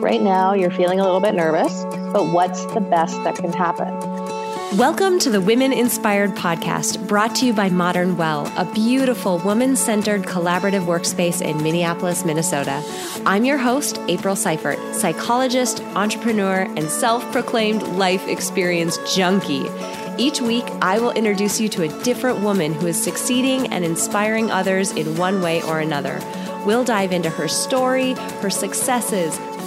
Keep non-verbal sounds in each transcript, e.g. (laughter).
Right now, you're feeling a little bit nervous, but what's the best that can happen? Welcome to the Women Inspired Podcast, brought to you by Modern Well, a beautiful woman centered collaborative workspace in Minneapolis, Minnesota. I'm your host, April Seifert, psychologist, entrepreneur, and self proclaimed life experience junkie. Each week, I will introduce you to a different woman who is succeeding and inspiring others in one way or another. We'll dive into her story, her successes,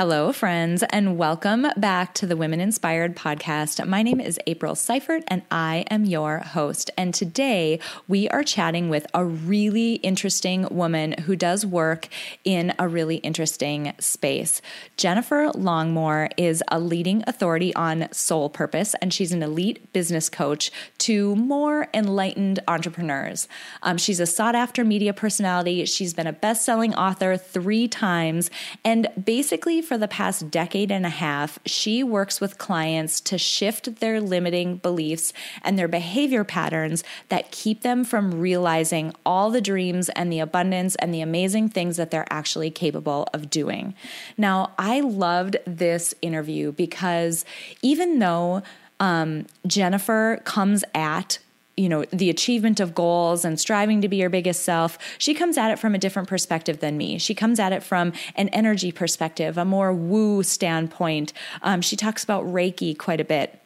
Hello, friends, and welcome back to the Women Inspired podcast. My name is April Seifert, and I am your host. And today we are chatting with a really interesting woman who does work in a really interesting space. Jennifer Longmore is a leading authority on soul purpose, and she's an elite business coach to more enlightened entrepreneurs. Um, she's a sought after media personality. She's been a best selling author three times, and basically, for the past decade and a half, she works with clients to shift their limiting beliefs and their behavior patterns that keep them from realizing all the dreams and the abundance and the amazing things that they're actually capable of doing. Now, I loved this interview because even though um, Jennifer comes at you know the achievement of goals and striving to be your biggest self she comes at it from a different perspective than me. She comes at it from an energy perspective a more woo standpoint. Um, she talks about reiki quite a bit.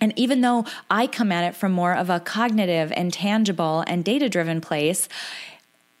And even though I come at it from more of a cognitive and tangible and data driven place,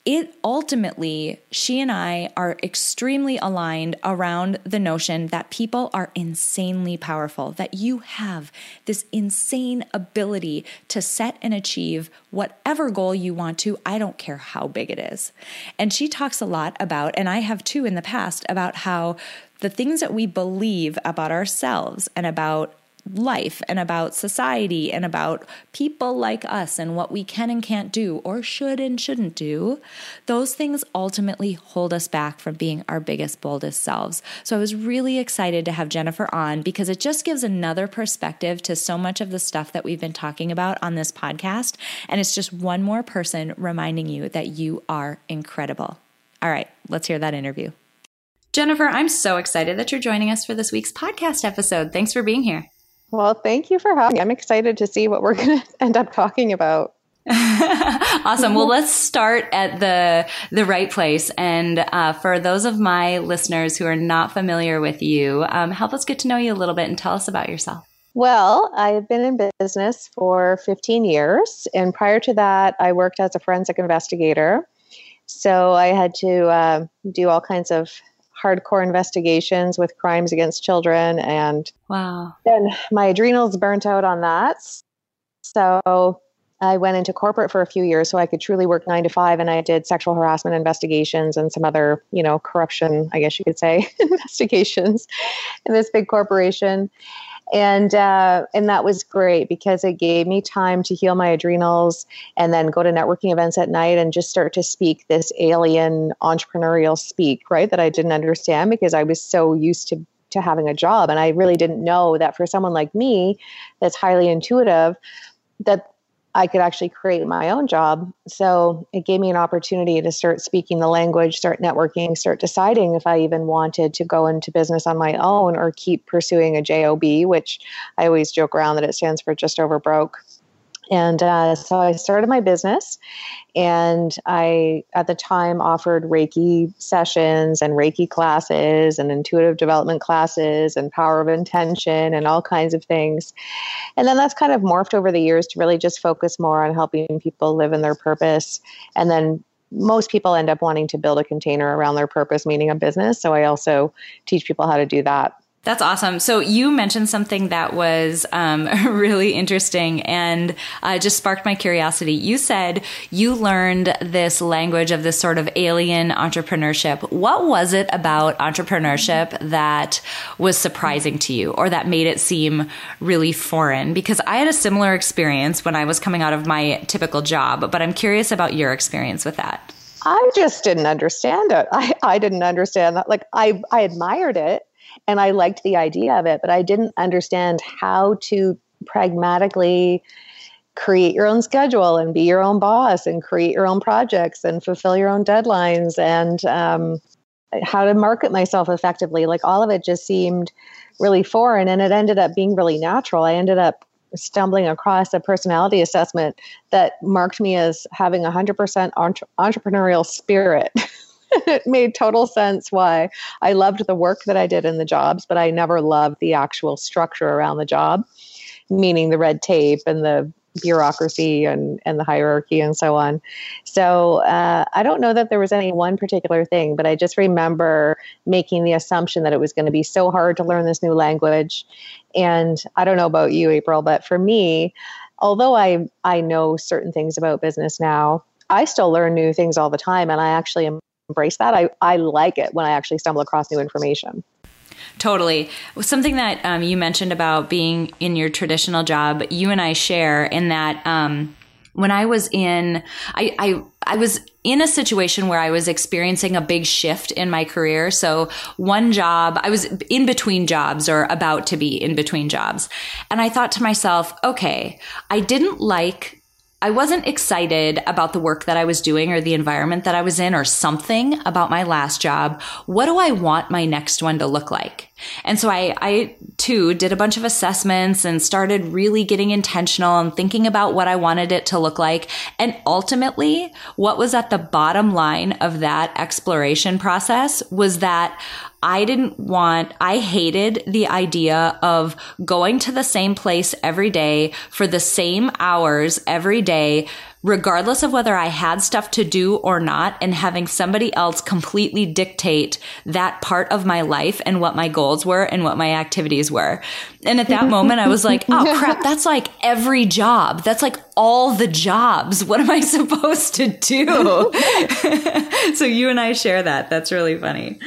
it ultimately, she and I are extremely aligned around the notion that people are insanely powerful, that you have this insane ability to set and achieve whatever goal you want to. I don't care how big it is. And she talks a lot about, and I have too in the past, about how the things that we believe about ourselves and about life and about society and about people like us and what we can and can't do or should and shouldn't do, those things ultimately hold us back from being our biggest, boldest selves. So I was really excited to have Jennifer on because it just gives another perspective to so much of the stuff that we've been talking about on this podcast. And it's just one more person reminding you that you are incredible. All right, let's hear that interview. Jennifer, I'm so excited that you're joining us for this week's podcast episode. Thanks for being here. Well, thank you for having me. I'm excited to see what we're (laughs) going to end up talking about. (laughs) awesome. Well, let's start at the the right place. And uh, for those of my listeners who are not familiar with you, um, help us get to know you a little bit and tell us about yourself. Well, I've been in business for 15 years, and prior to that, I worked as a forensic investigator. So I had to uh, do all kinds of hardcore investigations with crimes against children and wow. then my adrenals burnt out on that. So i went into corporate for a few years so i could truly work nine to five and i did sexual harassment investigations and some other you know corruption i guess you could say (laughs) investigations in this big corporation and uh, and that was great because it gave me time to heal my adrenals and then go to networking events at night and just start to speak this alien entrepreneurial speak right that I didn't understand because I was so used to to having a job. And I really didn't know that for someone like me that's highly intuitive that I could actually create my own job. So it gave me an opportunity to start speaking the language, start networking, start deciding if I even wanted to go into business on my own or keep pursuing a JOB, which I always joke around that it stands for just over broke. And uh, so I started my business, and I, at the time, offered Reiki sessions and Reiki classes and intuitive development classes and power of intention and all kinds of things. And then that's kind of morphed over the years to really just focus more on helping people live in their purpose. And then most people end up wanting to build a container around their purpose, meaning a business. So I also teach people how to do that That's awesome. So you mentioned something that was um, (laughs) really interesting and uh, just sparked my curiosity. You said you learned this language of this sort of alien entrepreneurship. What was it about entrepreneurship that was surprising to you or that made it seem really foreign? Because I had a similar experience when I was coming out of my typical job, but I'm curious about your experience with that. I just didn't understand it. I, I didn't understand that. Like I, I admired it and I liked the idea of it, but I didn't understand how to pragmatically create your own schedule and be your own boss and create your own projects and fulfill your own deadlines and um, how to market myself effectively. Like all of it just seemed really foreign and it ended up being really natural. I ended up stumbling across a personality assessment that marked me as having a 100% entre- entrepreneurial spirit. (laughs) (laughs) it made total sense why I loved the work that I did in the jobs, but I never loved the actual structure around the job, meaning the red tape and the bureaucracy and, and the hierarchy and so on. So uh, I don't know that there was any one particular thing, but I just remember making the assumption that it was going to be so hard to learn this new language. And I don't know about you, April, but for me, although I, I know certain things about business now, I still learn new things all the time. And I actually am embrace that. I, I like it when I actually stumble across new information. Totally. Something that um, you mentioned about being in your traditional job, you and I share in that um, when I was in, I, I, I was in a situation where I was experiencing a big shift in my career. So one job, I was in between jobs or about to be in between jobs. And I thought to myself, okay, I didn't like I wasn't excited about the work that I was doing or the environment that I was in or something about my last job. What do I want my next one to look like? And so I, I too did a bunch of assessments and started really getting intentional and thinking about what I wanted it to look like. And ultimately, what was at the bottom line of that exploration process was that I didn't want, I hated the idea of going to the same place every day for the same hours every day regardless of whether I had stuff to do or not, and having somebody else completely dictate that part of my life and what my goals were and what my activities were. And at that moment, I was like, (laughs) oh crap, that's like every job. That's like all the jobs. What am I (laughs) supposed to do? (laughs) so you and I share that. That's really funny.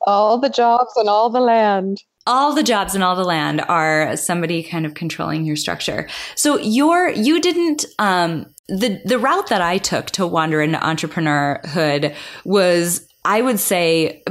All the jobs and all the land all the jobs in all the land are somebody kind of controlling your structure. So your you didn't um the the route that I took to wander into entrepreneurhood was I would say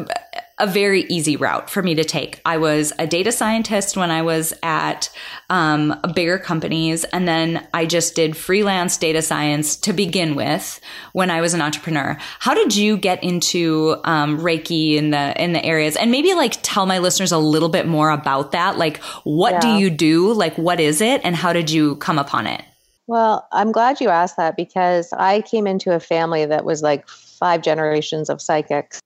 a very easy route for me to take. I was a data scientist when I was at um, bigger companies, and then I just did freelance data science to begin with when I was an entrepreneur. How did you get into um, Reiki in the in the areas? And maybe like tell my listeners a little bit more about that. Like, what yeah. do you do? Like, what is it, and how did you come upon it? Well, I'm glad you asked that because I came into a family that was like five generations of psychics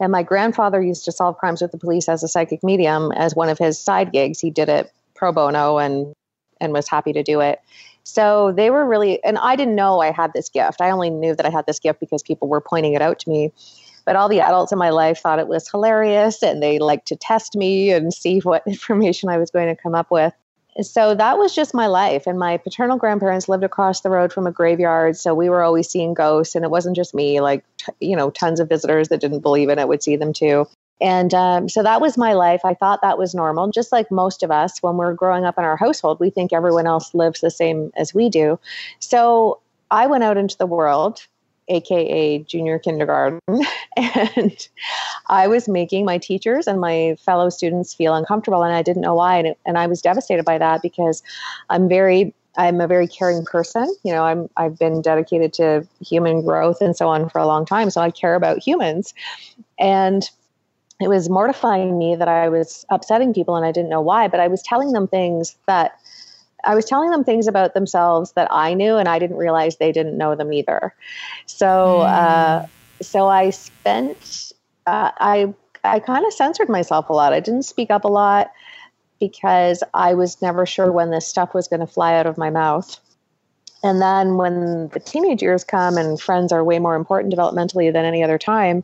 and my grandfather used to solve crimes with the police as a psychic medium as one of his side gigs. He did it pro bono and and was happy to do it. So they were really and I didn't know I had this gift. I only knew that I had this gift because people were pointing it out to me. But all the adults in my life thought it was hilarious and they liked to test me and see what (laughs) information I was going to come up with so that was just my life. And my paternal grandparents lived across the road from a graveyard. So we were always seeing ghosts. And it wasn't just me, like, t- you know, tons of visitors that didn't believe in it would see them too. And um, so that was my life. I thought that was normal. Just like most of us, when we're growing up in our household, we think everyone else lives the same as we do. So I went out into the world aka junior kindergarten. (laughs) And i was making my teachers and my fellow students feel uncomfortable and i didn't know why. And, and i was devastated by that because i'm very i'm a very caring person. You know i'm i've been dedicated to human growth and so on for a long time so i care about humans. And it was mortifying me that i was upsetting people and i didn't know why but i was telling them things that I was telling them things about themselves that I knew, and I didn't realize they didn't know them either. So, mm. uh, so I spent, uh, I, I kind of censored myself a lot. I didn't speak up a lot because I was never sure when this stuff was going to fly out of my mouth. And then when the teenage years come and friends are way more important developmentally than any other time,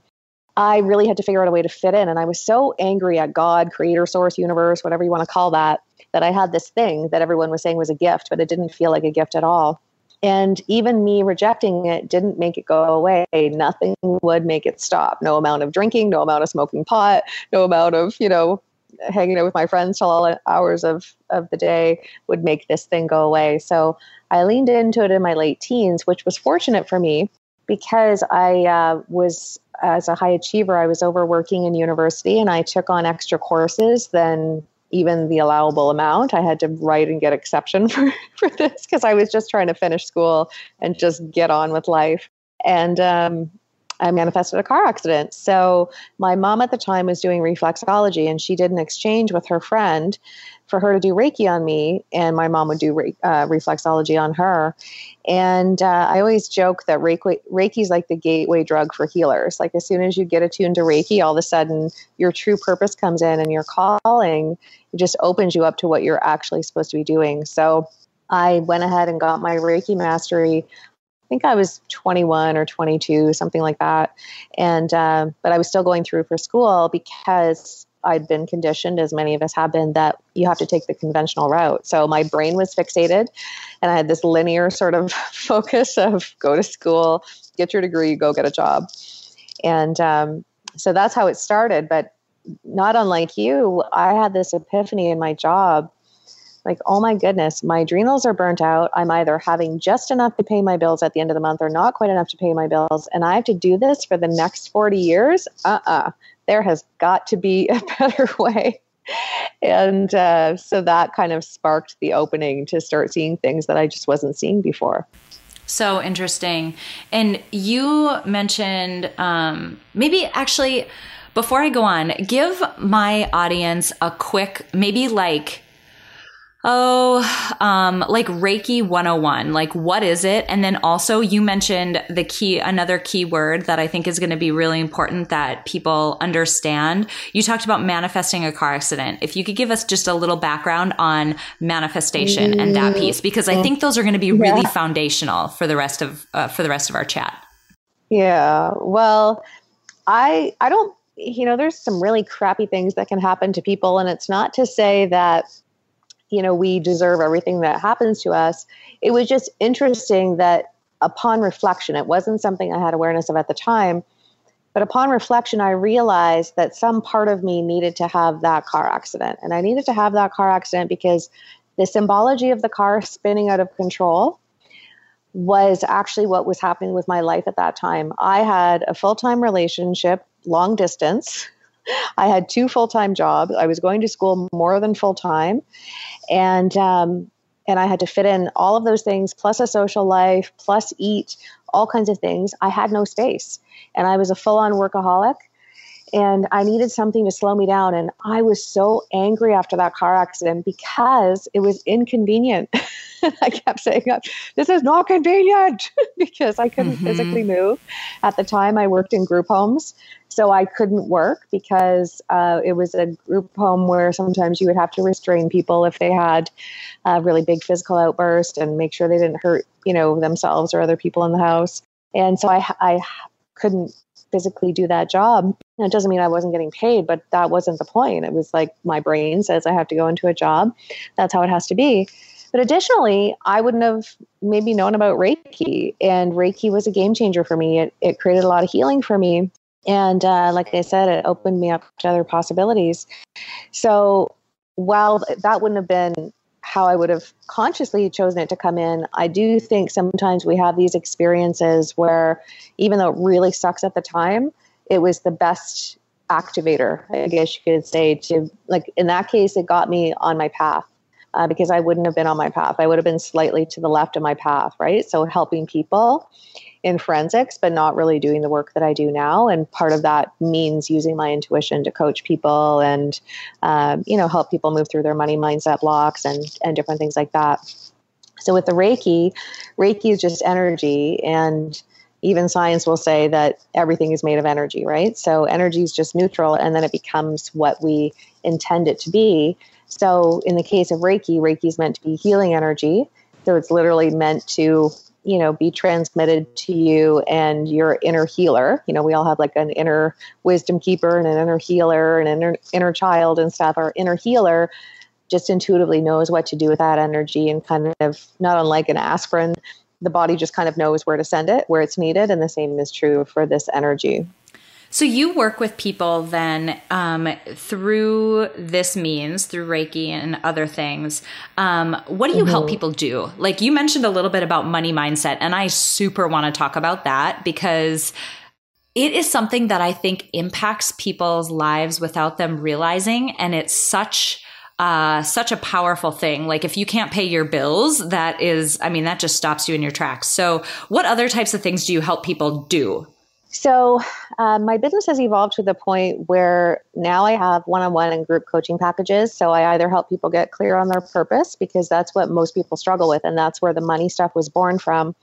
I really had to figure out a way to fit in. And I was so angry at God, creator, source, universe, whatever you want to call that, that I had this thing that everyone was saying was a gift, but it didn't feel like a gift at all. And even me rejecting it didn't make it go away. Nothing would make it stop. No amount of drinking, no amount of smoking pot, no amount of, you know, hanging out with my friends till all hours of, of the day would make this thing go away. So I leaned into it in my late teens, which was fortunate for me because I uh, was, as a high achiever, I was overworking in university and I took on extra courses than even the allowable amount. I had to write and get exception (laughs) for, for this because I was just trying to finish school and just get on with life. And um, I manifested a car accident. So my mom at the time was doing reflexology and she did an exchange with her friend for her to do Reiki on me, and my mom would do uh, reflexology on her. And uh, I always joke that Reiki is like the gateway drug for healers. Like as soon as you get attuned to Reiki, all of a sudden your true purpose comes in, and your calling it just opens you up to what you're actually supposed to be doing. So I went ahead and got my Reiki mastery I think I was 21 or 22, something like that. And, uh, but I was still going through for school because I'd been conditioned, as many of us have been, that you have to take the conventional route. So my brain was fixated, and I had this linear sort of (laughs) focus of go to school, get your degree, go get a job. And um, so that's how it started. But not unlike you, I had this epiphany in my job like, oh my goodness, my adrenals are burnt out. I'm either having just enough to pay my bills at the end of the month or not quite enough to pay my bills. And I have to do this for the next 40 years. Uh uh-uh. uh there has got to be (laughs) a better way. And uh, so that kind of sparked the opening to start seeing things that I just wasn't seeing before. So interesting. And you mentioned um, maybe actually, before I go on, give my audience a quick, maybe like Oh, um, like Reiki 101. Like, what is it? And then also, you mentioned the key, another key word that I think is going to be really important that people understand. You talked about manifesting a car accident. If you could give us just a little background on manifestation mm-hmm. and that piece, because I think those are going to be really yeah. foundational for the rest of uh, for the rest of our chat. Yeah. Well, I I don't. You know, there's some really crappy things that can happen to people, and it's not to say that you know we deserve everything that happens to us. It was just interesting that upon reflection it wasn't something i had awareness of at the time but upon reflection i realized that some part of me needed to have that car accident. And i needed to have that car accident because the symbology of the car spinning out of control was actually what was happening with my life at that time. I had a full-time relationship long distance I had two full time jobs. I was going to school more than full time, and um, and I had to fit in all of those things plus a social life, plus eat all kinds of things. I had no space, and I was a full on workaholic. And I needed something to slow me down. And I was so angry after that car accident because it was inconvenient. (laughs) I kept saying, This is not convenient (laughs) because I couldn't mm-hmm. physically move. At the time, I worked in group homes. So I couldn't work because uh, it was a group home where sometimes you would have to restrain people if they had a really big physical outburst and make sure they didn't hurt, you know, themselves or other people in the house. And so I, I couldn't physically do that job. And it doesn't mean I wasn't getting paid, but that wasn't the point. It was like my brain says I have to go into a job. That's how it has to be. But additionally, I wouldn't have maybe known about Reiki, and Reiki was a game changer for me. It, it created a lot of healing for me. And uh, like I said, it opened me up to other possibilities. So while that wouldn't have been how I would have consciously chosen it to come in, I do think sometimes we have these experiences where even though it really sucks at the time, it was the best activator, I guess you could say, to like in that case, it got me on my path. Uh, because I wouldn't have been on my path. I would have been slightly to the left of my path, right? So helping people in forensics, but not really doing the work that I do now. And part of that means using my intuition to coach people and, um, you know, help people move through their money mindset blocks and, and different things like that. So with the Reiki, Reiki is just energy and even science will say that everything is made of energy, right? So energy is just neutral and then it becomes what we intend it to be. So in the case of Reiki, Reiki is meant to be healing energy. So it's literally meant to you know be transmitted to you and your inner healer. You know we all have like an inner wisdom keeper and an inner healer and an inner, inner child and stuff. Our inner healer just intuitively knows what to do with that energy and kind of not unlike an aspirin the body just kind of knows where to send it where it's needed. And the same is true for this energy so you work with people then um, through this means, through Reiki and other things. Um, what do you mm-hmm. help people do? Like you mentioned a little bit about money mindset, and I super want to talk about that because it is something that I think impacts people's lives without them realizing, and it's such. Uh, such a powerful thing. Like if you can't pay your bills, that is, I mean, that just stops you in your tracks. So, what other types of things do you help people do? So, uh, my business has evolved to the point where now I have one on one and group coaching packages. So, I either help people get clear on their purpose because that's what most people struggle with, and that's where the money stuff was born from.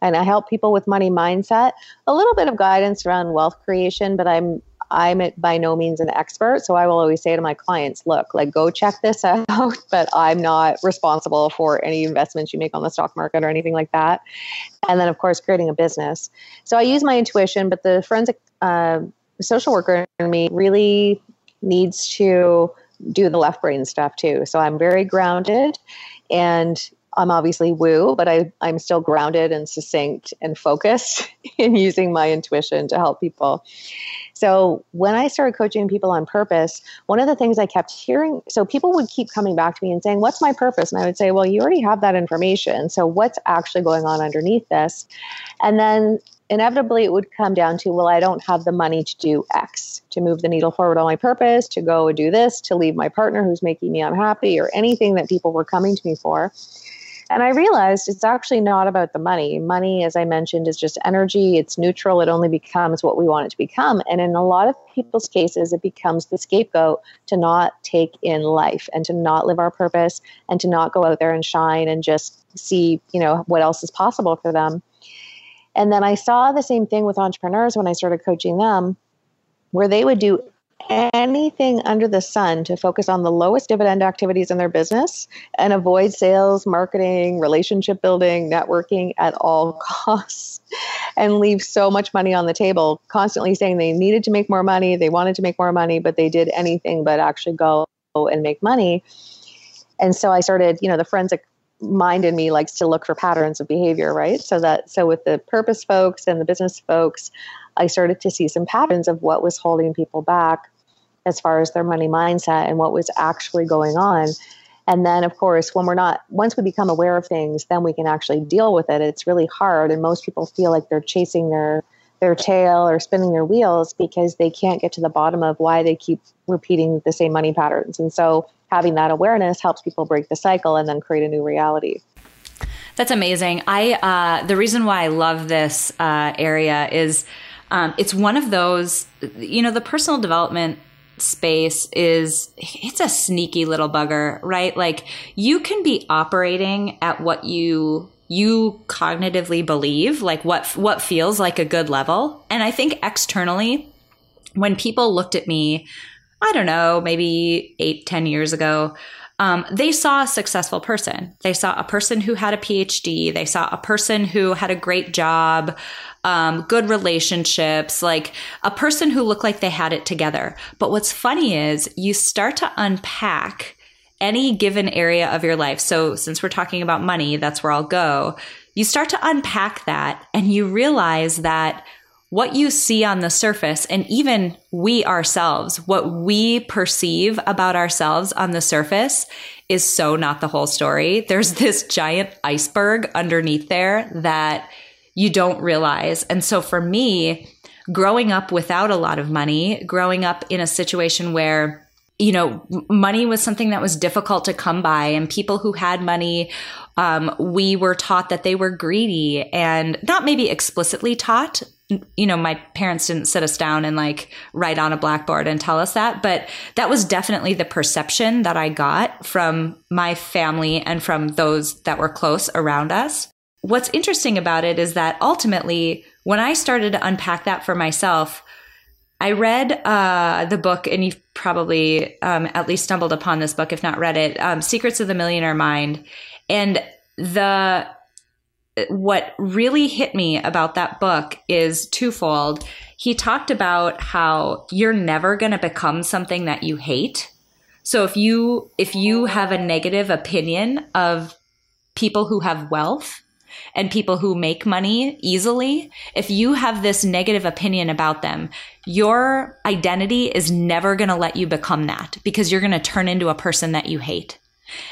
And I help people with money mindset, a little bit of guidance around wealth creation, but I'm I'm by no means an expert. So I will always say to my clients, look, like go check this (laughs) out, but I'm not responsible for any investments you make on the stock market or anything like that. And then, of course, creating a business. So I use my intuition, but the forensic uh, social worker in me really needs to do the left brain stuff too. So I'm very grounded and I'm obviously woo, but I, I'm still grounded and succinct and focused (laughs) in using my intuition to help people. So when I started coaching people on purpose, one of the things I kept hearing, so people would keep coming back to me and saying, What's my purpose? And I would say, Well, you already have that information. So what's actually going on underneath this? And then inevitably it would come down to, Well, I don't have the money to do X, to move the needle forward on my purpose, to go and do this, to leave my partner who's making me unhappy, or anything that people were coming to me for. And I realized it's actually not about the money. Money, as I mentioned, is just energy, it's neutral, it only becomes what we want it to become. And in a lot of people's cases, it becomes the scapegoat to not take in life and to not live our purpose and to not go out there and shine and just see, you know, what else is possible for them. And then I saw the same thing with entrepreneurs when I started coaching them, where they would do anything under the sun to focus on the lowest dividend activities in their business and avoid sales, marketing, relationship building, networking at all (laughs) costs and leave so much money on the table, constantly saying they needed to make more money, they wanted to make more money, but they did anything but actually go and make money. And so I started, you know, the forensic mind in me likes to look for patterns of behavior, right? So that so with the purpose folks and the business folks, I started to see some patterns of what was holding people back as far as their money mindset and what was actually going on. And then, of course, when we're not, once we become aware of things, then we can actually deal with it. It's really hard. And most people feel like they're chasing their, their tail or spinning their wheels because they can't get to the bottom of why they keep repeating the same money patterns. And so having that awareness helps people break the cycle and then create a new reality. That's amazing. I uh, the reason why I love this uh, area is um, it's one of those you know the personal development space is it's a sneaky little bugger, right? Like you can be operating at what you you cognitively believe, like what what feels like a good level. And I think externally when people looked at me, I don't know, maybe eight, ten years ago, um, they saw a successful person. They saw a person who had a PhD. They saw a person who had a great job um, good relationships, like a person who looked like they had it together. But what's funny is you start to unpack any given area of your life. So since we're talking about money, that's where I'll go. You start to unpack that and you realize that what you see on the surface, and even we ourselves, what we perceive about ourselves on the surface is so not the whole story. There's (laughs) this giant iceberg underneath there that you don't realize. And so for me, growing up without a lot of money, growing up in a situation where you know, money was something that was difficult to come by, and people who had money, um, we were taught that they were greedy and not maybe explicitly taught. You know, my parents didn't sit us down and like write on a blackboard and tell us that, but that was definitely the perception that I got from my family and from those that were close around us. What's interesting about it is that ultimately, when I started to unpack that for myself, I read uh, the book, and you've probably um, at least stumbled upon this book, if not read it, um, "Secrets of the Millionaire Mind," and the what really hit me about that book is twofold. He talked about how you're never going to become something that you hate. So if you if you have a negative opinion of people who have wealth and people who make money easily, if you have this negative opinion about them, your identity is never going to let you become that because you're going to turn into a person that you hate.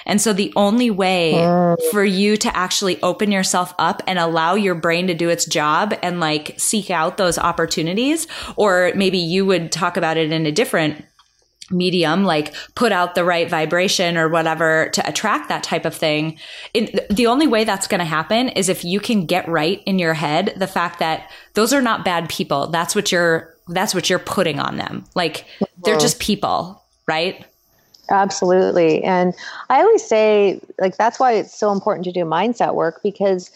And so the only way mm. for you to actually open yourself up and allow your brain to do its job and like seek out those opportunities, or maybe you would talk about it in a different medium, like put out the right vibration or whatever to attract that type of thing. It, the only way that's going to happen is if you can get right in your head the fact that those are not bad people. That's what you're, that's what you're putting on them. Like they're just people, right? Absolutely. And I always say, like, that's why it's so important to do mindset work because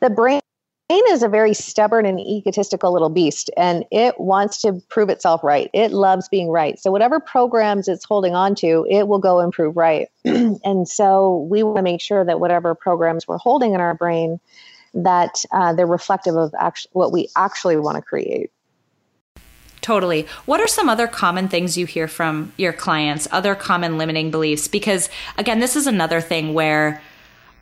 the brain is a very stubborn and egotistical little beast and it wants to prove itself right. It loves being right. So, whatever programs it's holding on to, it will go and prove right. (clears throat) and so, we want to make sure that whatever programs we're holding in our brain, that uh, they're reflective of actually what we actually want to create. Totally. What are some other common things you hear from your clients, other common limiting beliefs? Because again, this is another thing where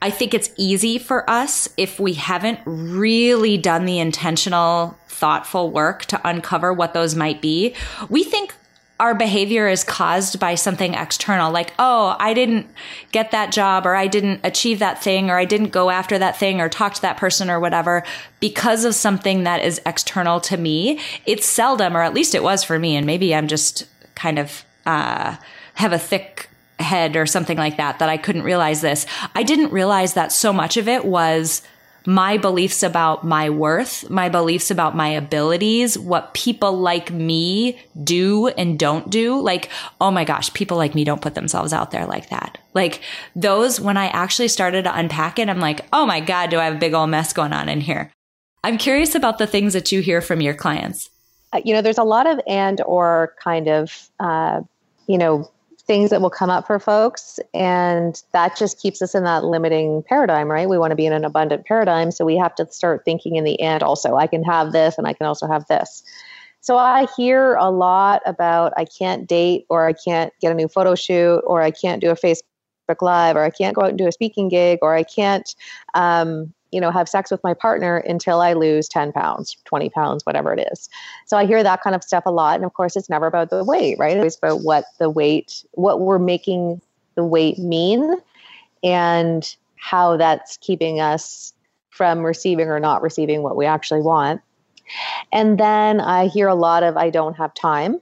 I think it's easy for us if we haven't really done the intentional, thoughtful work to uncover what those might be. We think our behavior is caused by something external, like, oh, I didn't get that job or I didn't achieve that thing or I didn't go after that thing or talk to that person or whatever because of something that is external to me. It's seldom, or at least it was for me. And maybe I'm just kind of, uh, have a thick head or something like that, that I couldn't realize this. I didn't realize that so much of it was my beliefs about my worth, my beliefs about my abilities, what people like me do and don't do. Like, oh my gosh, people like me don't put themselves out there like that. Like those, when I actually started to unpack it, I'm like, oh my God, do I have a big old mess going on in here? I'm curious about the things that you hear from your clients. Uh, you know, there's a lot of and or kind of, uh, you know, things that will come up for folks. And that just keeps us in that limiting paradigm, right? We want to be in an abundant paradigm. So we have to start thinking in the end also, I can have this and I can also have this. So I hear a lot about I can't date or I can't get a new photo shoot or I can't do a Facebook Live or I can't go out and do a speaking gig or I can't um, you know, have sex with my partner until I lose 10 pounds, 20 pounds, whatever it is. So I hear that kind of stuff a lot. And of course, it's never about the weight, right? It's about what the weight, what we're making the weight mean and how that's keeping us from receiving or not receiving what we actually want. And then I hear a lot of, I don't have time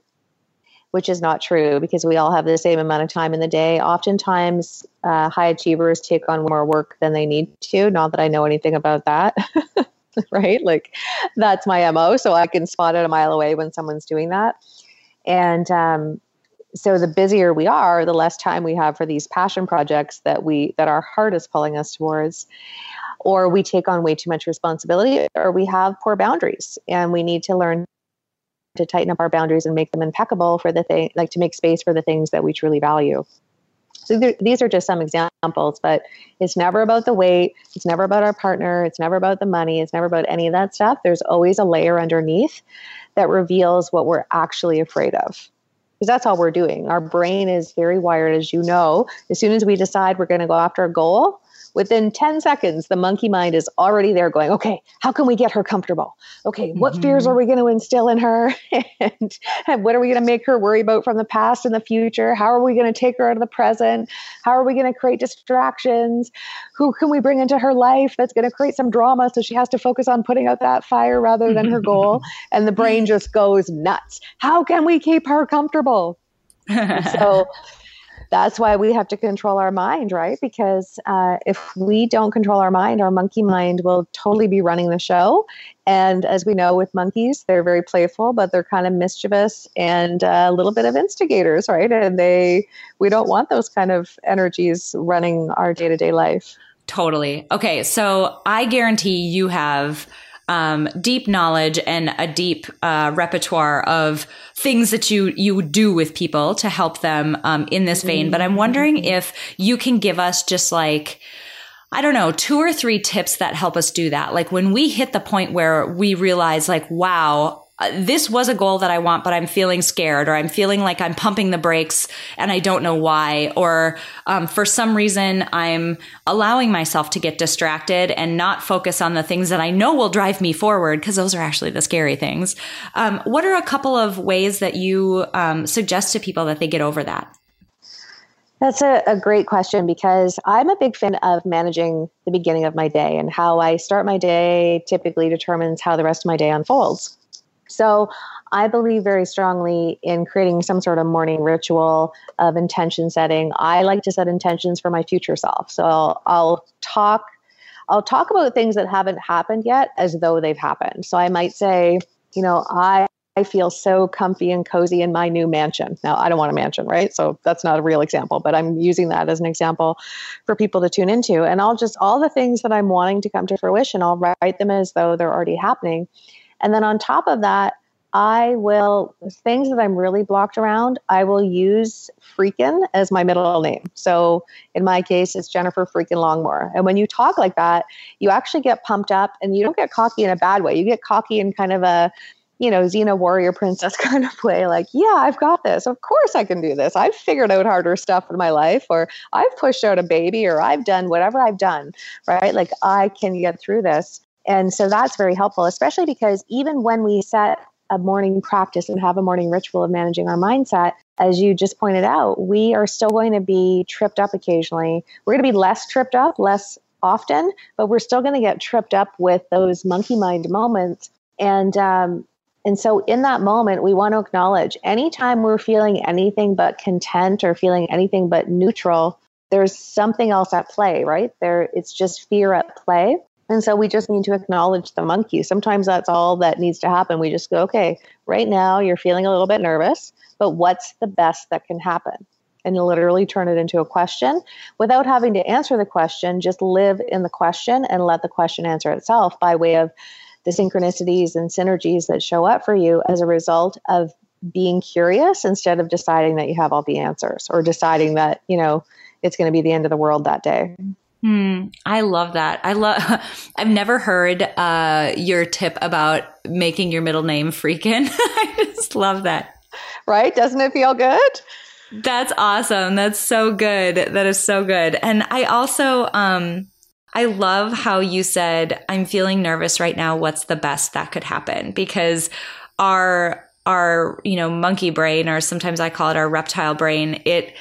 which is not true because we all have the same amount of time in the day. Oftentimes, uh, high achievers take on more work than they need to. Not that I know anything about that, (laughs) right? Like, that's my MO. So I can spot it a mile away when someone's doing that. And um, so the busier we are, the less time we have for these passion projects that we that our heart is pulling us towards or we take on way too much responsibility or we have poor boundaries and we need to learn to tighten up our boundaries and make them impeccable for the thing, like to make space for the things that we truly value. So th- these are just some examples, but it's never about the weight. It's never about our partner. It's never about the money. It's never about any of that stuff. There's always a layer underneath that reveals what we're actually afraid of. Because that's all we're doing. Our brain is very wired, as you know. As soon as we decide we're going to go after a goal, within 10 seconds, the monkey mind is already there going, okay, how can we get her comfortable? Okay, what mm-hmm. fears are we going to instill in her? (laughs) and, and what are we going to make her worry about from the past and the future? How are we going to take her out of the present? How are we going to create distractions? Who can we bring into her life that's going to create some drama so she has to focus on putting out that fire rather than her goal? (laughs) and the brain just goes nuts. How can we keep her comfortable? (laughs) so that's why we have to control our mind, right? Because uh, if we don't control our mind, our monkey mind will totally be running the show. And as we know with monkeys, they're very playful, but they're kind of mischievous and uh, a little bit of instigators, right? And they, we don't want those kind of energies running our day to day life. Totally. Okay. So I guarantee you have um, deep knowledge and a deep uh, repertoire of things that you you do with people to help them um, in this vein. But I'm wondering mm-hmm. if you can give us just like I don't know, two or three tips that help us do that. Like when we hit the point where we realize like, wow, uh, this was a goal that I want, but I'm feeling scared or I'm feeling like I'm pumping the brakes and I don't know why. Or um, for some reason, I'm allowing myself to get distracted and not focus on the things that I know will drive me forward because those are actually the scary things. Um, what are a couple of ways that you um, suggest to people that they get over that? That's a, a, great question because I'm a big fan of managing the beginning of my day, and how I start my day typically determines how the rest of my day unfolds. So I believe very strongly in creating some sort of morning ritual of intention setting. I like to set intentions for my future self. So I'll, I'll talk I'll talk about things that haven't happened yet as though they've happened. So I might say, you know, I I feel so comfy and cozy in my new mansion. Now, I don't want a mansion, right? So that's not a real example, but I'm using that as an example for people to tune into. And I'll just, all the things that I'm wanting to come to fruition, I'll write them as though they're already happening. And then on top of that, I will, things that I'm really blocked around, I will use Freakin as my middle name. So in my case, it's Jennifer Freakin Longmore. And when you talk like that, you actually get pumped up and you don't get cocky in a bad way. You get cocky in kind of a, you know, Xena warrior princess (laughs) kind of way, like, yeah, I've got this. Of course I can do this. I've figured out harder stuff in my life, or I've pushed out a baby, or I've done whatever I've done, right? Like, I can get through this. And so that's very helpful, especially because even when we set a morning practice and have a morning ritual of managing our mindset, as you just pointed out, we are still going to be tripped up occasionally. We're going to be less tripped up, less often, but we're still going to get tripped up with those monkey mind moments. And um, and so in that moment, we want to acknowledge anytime we're feeling anything but content or feeling anything but neutral, there's something else at play, right? There it's just fear at play. And so we just need to acknowledge the monkey. Sometimes that's all that needs to happen. We just go, okay, right now you're feeling a little bit nervous, but what's the best that can happen? And literally turn it into a question without having to answer the question, just live in the question and let the question answer itself by way of the synchronicities and synergies that show up for you as a result of being curious instead of deciding that you have all the answers or deciding that, you know, it's going to be the end of the world that day. Hmm, I love that. I love. (laughs) I've never heard uh, your tip about making your middle name freaking. (laughs) I just love that. Right? Doesn't it feel good? That's awesome. That's so good. That is so good. And I also, um, I love how you said, "I'm feeling nervous right now. What's the best that could happen?" Because our our you know monkey brain, or sometimes I call it our reptile brain, it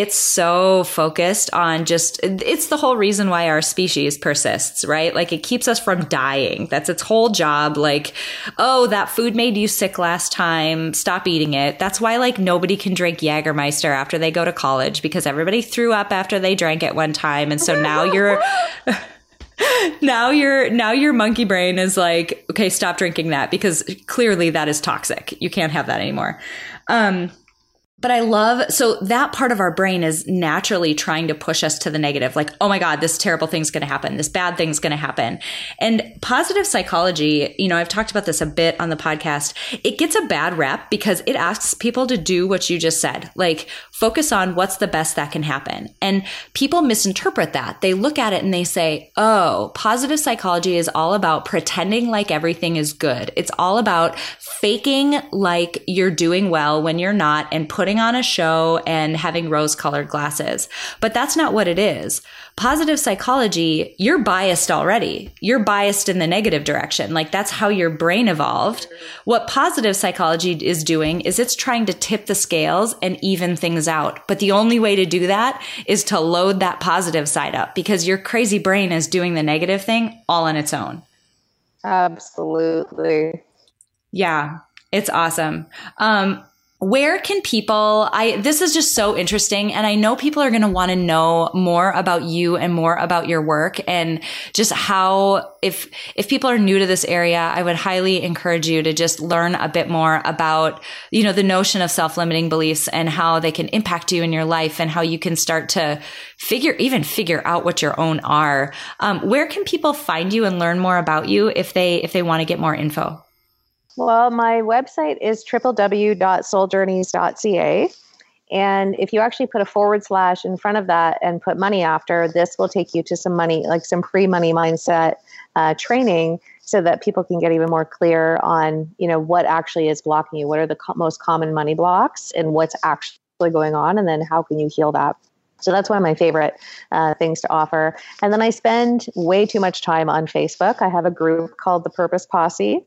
it's so focused on just it's the whole reason why our species persists right? Like it keeps us from dying. That's its whole job. Like oh that food made you sick last time. Stop eating it. That's why like nobody can drink Jägermeister after they go to college because everybody threw up after they drank it one time. And so now (laughs) you're (laughs) now your now your monkey brain is like okay stop drinking that because clearly that is toxic. You can't have that anymore. Um but I love, so that part of our brain is naturally trying to push us to the negative. Like, oh my God, this terrible thing's going to happen. This bad thing's going to happen. And positive psychology, you know, I've talked about this a bit on the podcast. It gets a bad rep because it asks people to do what you just said. Like, focus on what's the best that can happen. And people misinterpret that. They look at it and they say, oh, positive psychology is all about pretending like everything is good. It's all about faking like you're doing well when you're not and putting on a show and having rose colored glasses. But that's not what it is. Positive psychology, you're biased already. You're biased in the negative direction. Like that's how your brain evolved. What positive psychology is doing is it's trying to tip the scales and even things out. But the only way to do that is to load that positive side up because your crazy brain is doing the negative thing all on its own. Absolutely. Yeah, it's awesome. Um, where can people i this is just so interesting and i know people are going to want to know more about you and more about your work and just how if if people are new to this area i would highly encourage you to just learn a bit more about you know the notion of self-limiting beliefs and how they can impact you in your life and how you can start to figure even figure out what your own are. Um, where can people find you and learn more about you if they if they want to get more info well, my website is www.souljourneys.ca. And if you actually put a forward slash in front of that and put money after, this will take you to some money, like some pre money mindset uh, training so that people can get even more clear on you know what actually is blocking you. What are the co- most common money blocks and what's actually going on? And then how can you heal that so that's one of my favorite uh, things to offer. And then I spend way too much time on Facebook. I have a group called the Purpose Posse,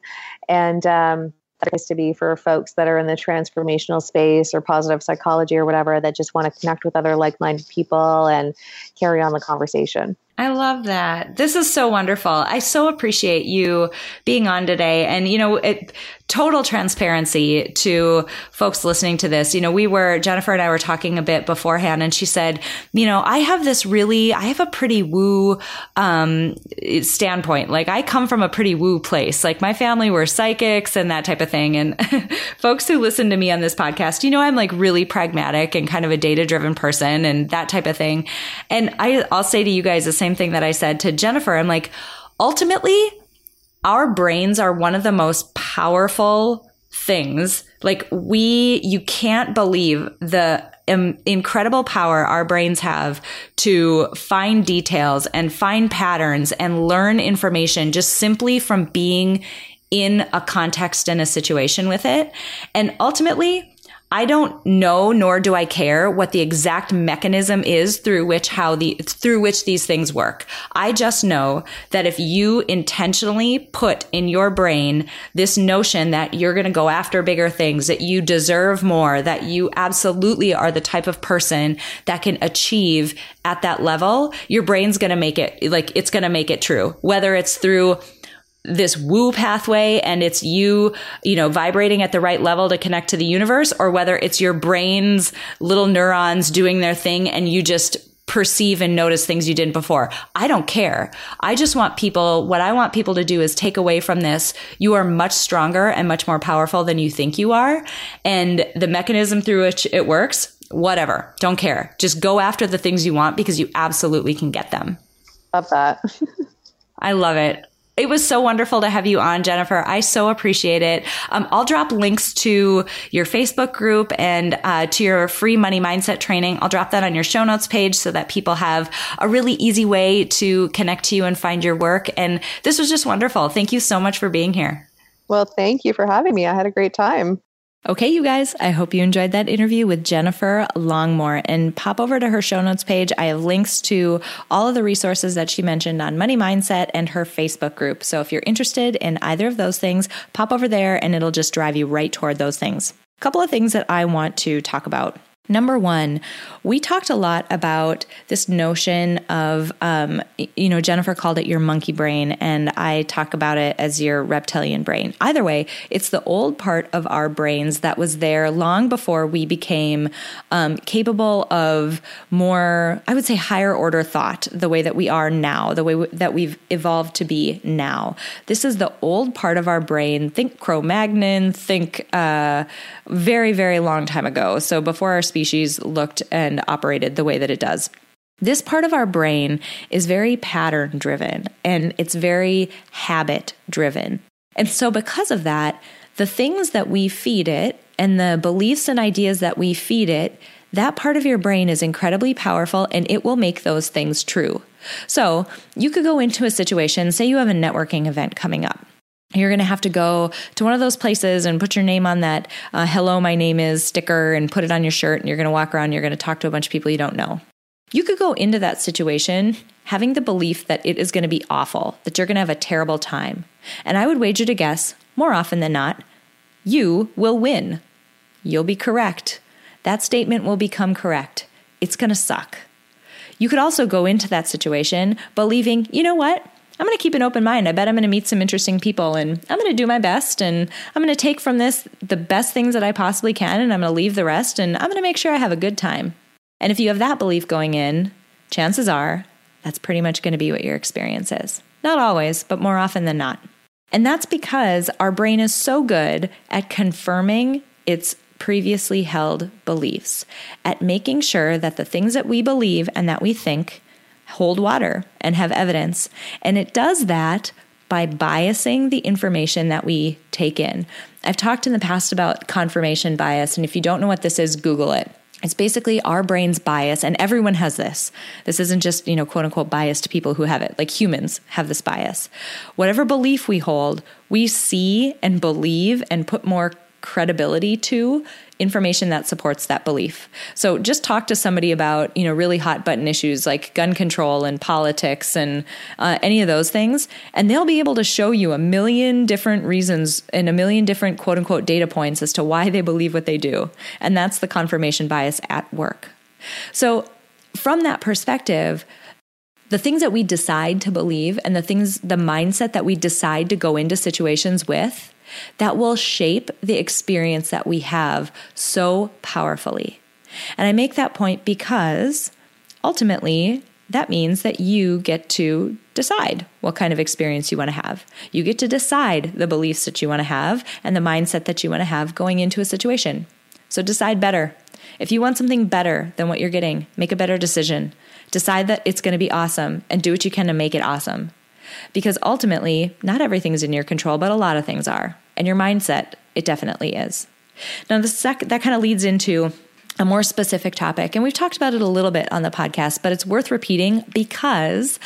and um, that is to be for folks that are in the transformational space or positive psychology or whatever that just want to connect with other like-minded people and carry on the conversation. I love that. This is so wonderful. I so appreciate you being on today. And, you know, it, total transparency to folks listening to this. You know, we were, Jennifer and I were talking a bit beforehand and she said, you know, I have this really, I have a pretty woo, um, standpoint. Like I come from a pretty woo place. Like my family were psychics and that type of thing. And (laughs) folks who listen to me on this podcast, you know, I'm like really pragmatic and kind of a data driven person and that type of thing. And I, I'll say to you guys the same same thing that I said to Jennifer. I'm like, ultimately, our brains are one of the most powerful things. Like we, you can't believe the um, incredible power our brains have to find details and find patterns and learn information just simply from being in a context and a situation with it. And ultimately, I don't know, nor do I care what the exact mechanism is through which how the, through which these things work. I just know that if you intentionally put in your brain this notion that you're going to go after bigger things, that you deserve more, that you absolutely are the type of person that can achieve at that level, your brain's going to make it, like, it's going to make it true. Whether it's through this woo pathway and it's you, you know, vibrating at the right level to connect to the universe or whether it's your brain's little neurons doing their thing and you just perceive and notice things you didn't before. I don't care. I just want people, what I want people to do is take away from this. You are much stronger and much more powerful than you think you are. And the mechanism through which it works, whatever. Don't care. Just go after the things you want because you absolutely can get them. Love that. (laughs) I love it. It was so wonderful to have you on, Jennifer. I so appreciate it. Um, I'll drop links to your Facebook group and uh, to your free money mindset training. I'll drop that on your show notes page so that people have a really easy way to connect to you and find your work. And this was just wonderful. Thank you so much for being here. Well, thank you for having me. I had a great time. Okay, you guys, I hope you enjoyed that interview with Jennifer Longmore and pop over to her show notes page. I have links to all of the resources that she mentioned on money mindset and her Facebook group. So if you're interested in either of those things, pop over there and it'll just drive you right toward those things. A couple of things that I want to talk about. Number one, we talked a lot about this notion of, um, you know, Jennifer called it your monkey brain, and I talk about it as your reptilian brain. Either way, it's the old part of our brains that was there long before we became um, capable of more, I would say, higher order thought, the way that we are now, the way w- that we've evolved to be now. This is the old part of our brain. Think Cro Magnon, think uh, very, very long time ago. So before our species species looked and operated the way that it does. This part of our brain is very pattern driven and it's very habit driven. And so, because of that, the things that we feed it and the beliefs and ideas that we feed it, that part of your brain is incredibly powerful and it will make those things true. So, you could go into a situation, say you have a networking event coming up you're going to have to go to one of those places and put your name on that uh, hello my name is sticker and put it on your shirt and you're going to walk around you're going to talk to a bunch of people you don't know. You could go into that situation having the belief that it is going to be awful that you're going to have a terrible time. And i would wager to guess more often than not you will win. You'll be correct. That statement will become correct. It's going to suck. You could also go into that situation believing you know what I'm going to keep an open mind. I bet I'm going to meet some interesting people and I'm going to do my best and I'm going to take from this the best things that I possibly can and I'm going to leave the rest and I'm going to make sure I have a good time. And if you have that belief going in, chances are that's pretty much going to be what your experience is. Not always, but more often than not. And that's because our brain is so good at confirming its previously held beliefs, at making sure that the things that we believe and that we think hold water and have evidence. And it does that by biasing the information that we take in. I've talked in the past about confirmation bias, and if you don't know what this is, Google it. It's basically our brain's bias, and everyone has this. This isn't just, you know, quote unquote biased people who have it. Like humans have this bias. Whatever belief we hold, we see and believe and put more credibility to information that supports that belief. So just talk to somebody about, you know, really hot button issues like gun control and politics and uh, any of those things, and they'll be able to show you a million different reasons and a million different quote unquote data points as to why they believe what they do. And that's the confirmation bias at work. So from that perspective, the things that we decide to believe and the things, the mindset that we decide to go into situations with that will shape the experience that we have so powerfully. And I make that point because ultimately, that means that you get to decide what kind of experience you want to have. You get to decide the beliefs that you want to have and the mindset that you want to have going into a situation. So decide better. If you want something better than what you're getting, make a better decision. Decide that it's going to be awesome and do what you can to make it awesome. Because ultimately, not everything's in your control, but a lot of things are. And your mindset, it definitely is. Now, the sec- that kind of leads into a more specific topic. And we've talked about it a little bit on the podcast, but it's worth repeating because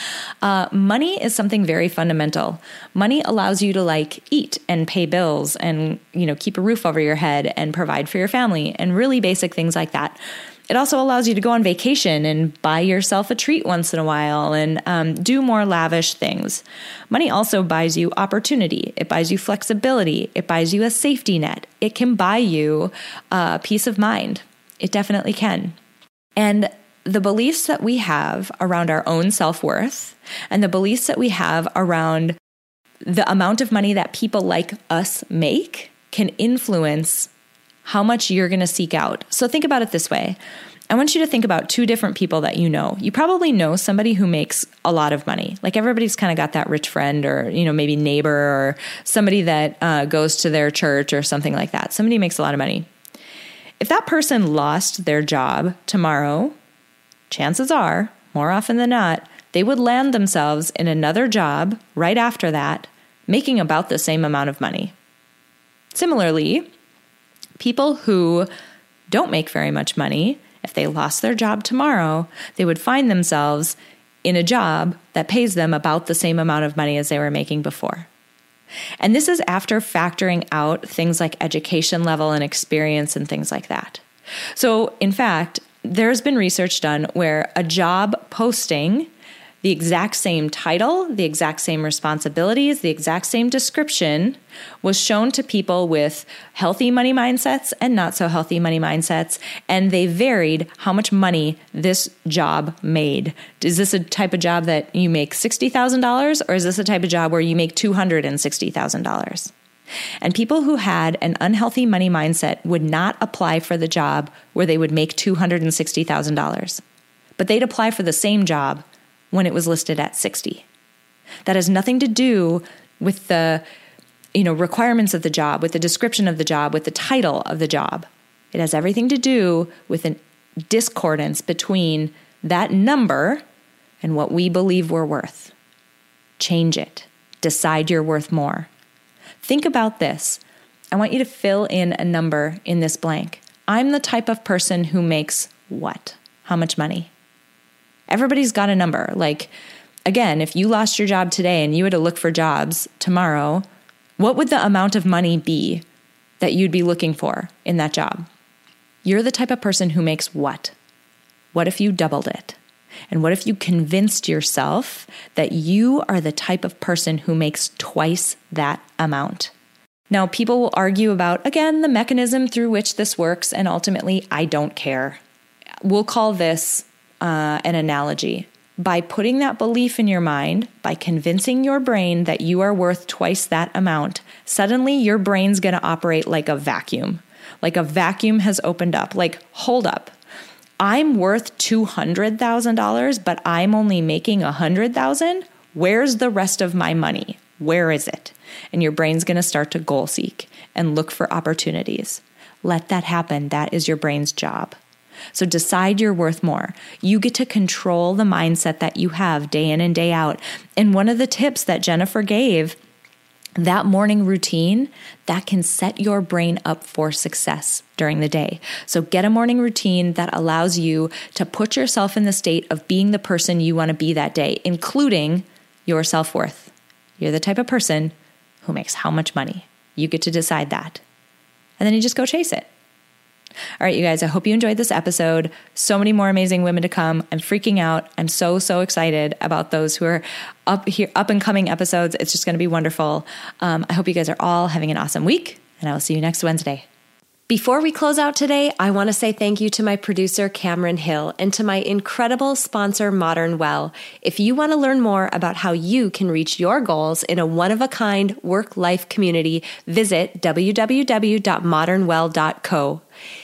uh, money is something very fundamental. Money allows you to like eat and pay bills and, you know, keep a roof over your head and provide for your family and really basic things like that. It also allows you to go on vacation and buy yourself a treat once in a while and um, do more lavish things. Money also buys you opportunity, it buys you flexibility, it buys you a safety net, it can buy you uh, peace of mind. It definitely can. And the beliefs that we have around our own self worth and the beliefs that we have around the amount of money that people like us make can influence how much you're going to seek out. So think about it this way. I want you to think about two different people that you know. You probably know somebody who makes a lot of money. Like everybody's kind of got that rich friend or, you know, maybe neighbor or somebody that uh, goes to their church or something like that. Somebody makes a lot of money. If that person lost their job tomorrow, chances are, more often than not, they would land themselves in another job right after that, making about the same amount of money. Similarly, people who don't make very much money, if they lost their job tomorrow, they would find themselves in a job that pays them about the same amount of money as they were making before. And this is after factoring out things like education level and experience and things like that. So, in fact, there's been research done where a job posting the exact same title, the exact same responsibilities, the exact same description was shown to people with healthy money mindsets and not so healthy money mindsets. And they varied how much money this job made. Is this a type of job that you make $60,000 or is this a type of job where you make $260,000? And people who had an unhealthy money mindset would not apply for the job where they would make $260,000. But they'd apply for the same job when it was listed at 60. That has nothing to do with the you know requirements of the job, with the description of the job, with the title of the job. It has everything to do with a discordance between that number and what we believe we're worth. Change it. Decide you're worth more. Think about this. I want you to fill in a number in this blank. I'm the type of person who makes what? How much money? Everybody's got a number. Like, again, if you lost your job today and you had to look for jobs tomorrow, what would the amount of money be that you'd be looking for in that job? You're the type of person who makes what? What if you doubled it? And what if you convinced yourself that you are the type of person who makes twice that amount? Now, people will argue about, again, the mechanism through which this works, and ultimately, I don't care. We'll call this uh, an analogy. By putting that belief in your mind, by convincing your brain that you are worth twice that amount, suddenly your brain's going to operate like a vacuum. Like a vacuum has opened up. Like, hold up. I'm worth $200,000, but I'm only making 100,000. Where's the rest of my money? Where is it? And your brain's going to start to goal seek and look for opportunities. Let that happen. That is your brain's job. So decide you're worth more. You get to control the mindset that you have day in and day out. And one of the tips that Jennifer gave that morning routine that can set your brain up for success during the day. So get a morning routine that allows you to put yourself in the state of being the person you want to be that day, including your self worth. You're the type of person who makes how much money. You get to decide that. And then you just go chase it. All right, you guys, I hope you enjoyed this episode. So many more amazing women to come. I'm freaking out. I'm so, so excited about those who are up here, up and coming episodes. It's just going to be wonderful. Um, I hope you guys are all having an awesome week, and I will see you next Wednesday. Before we close out today, I want to say thank you to my producer, Cameron Hill, and to my incredible sponsor, Modern Well. If you want to learn more about how you can reach your goals in a one of a kind work life community, visit www.modernwell.co.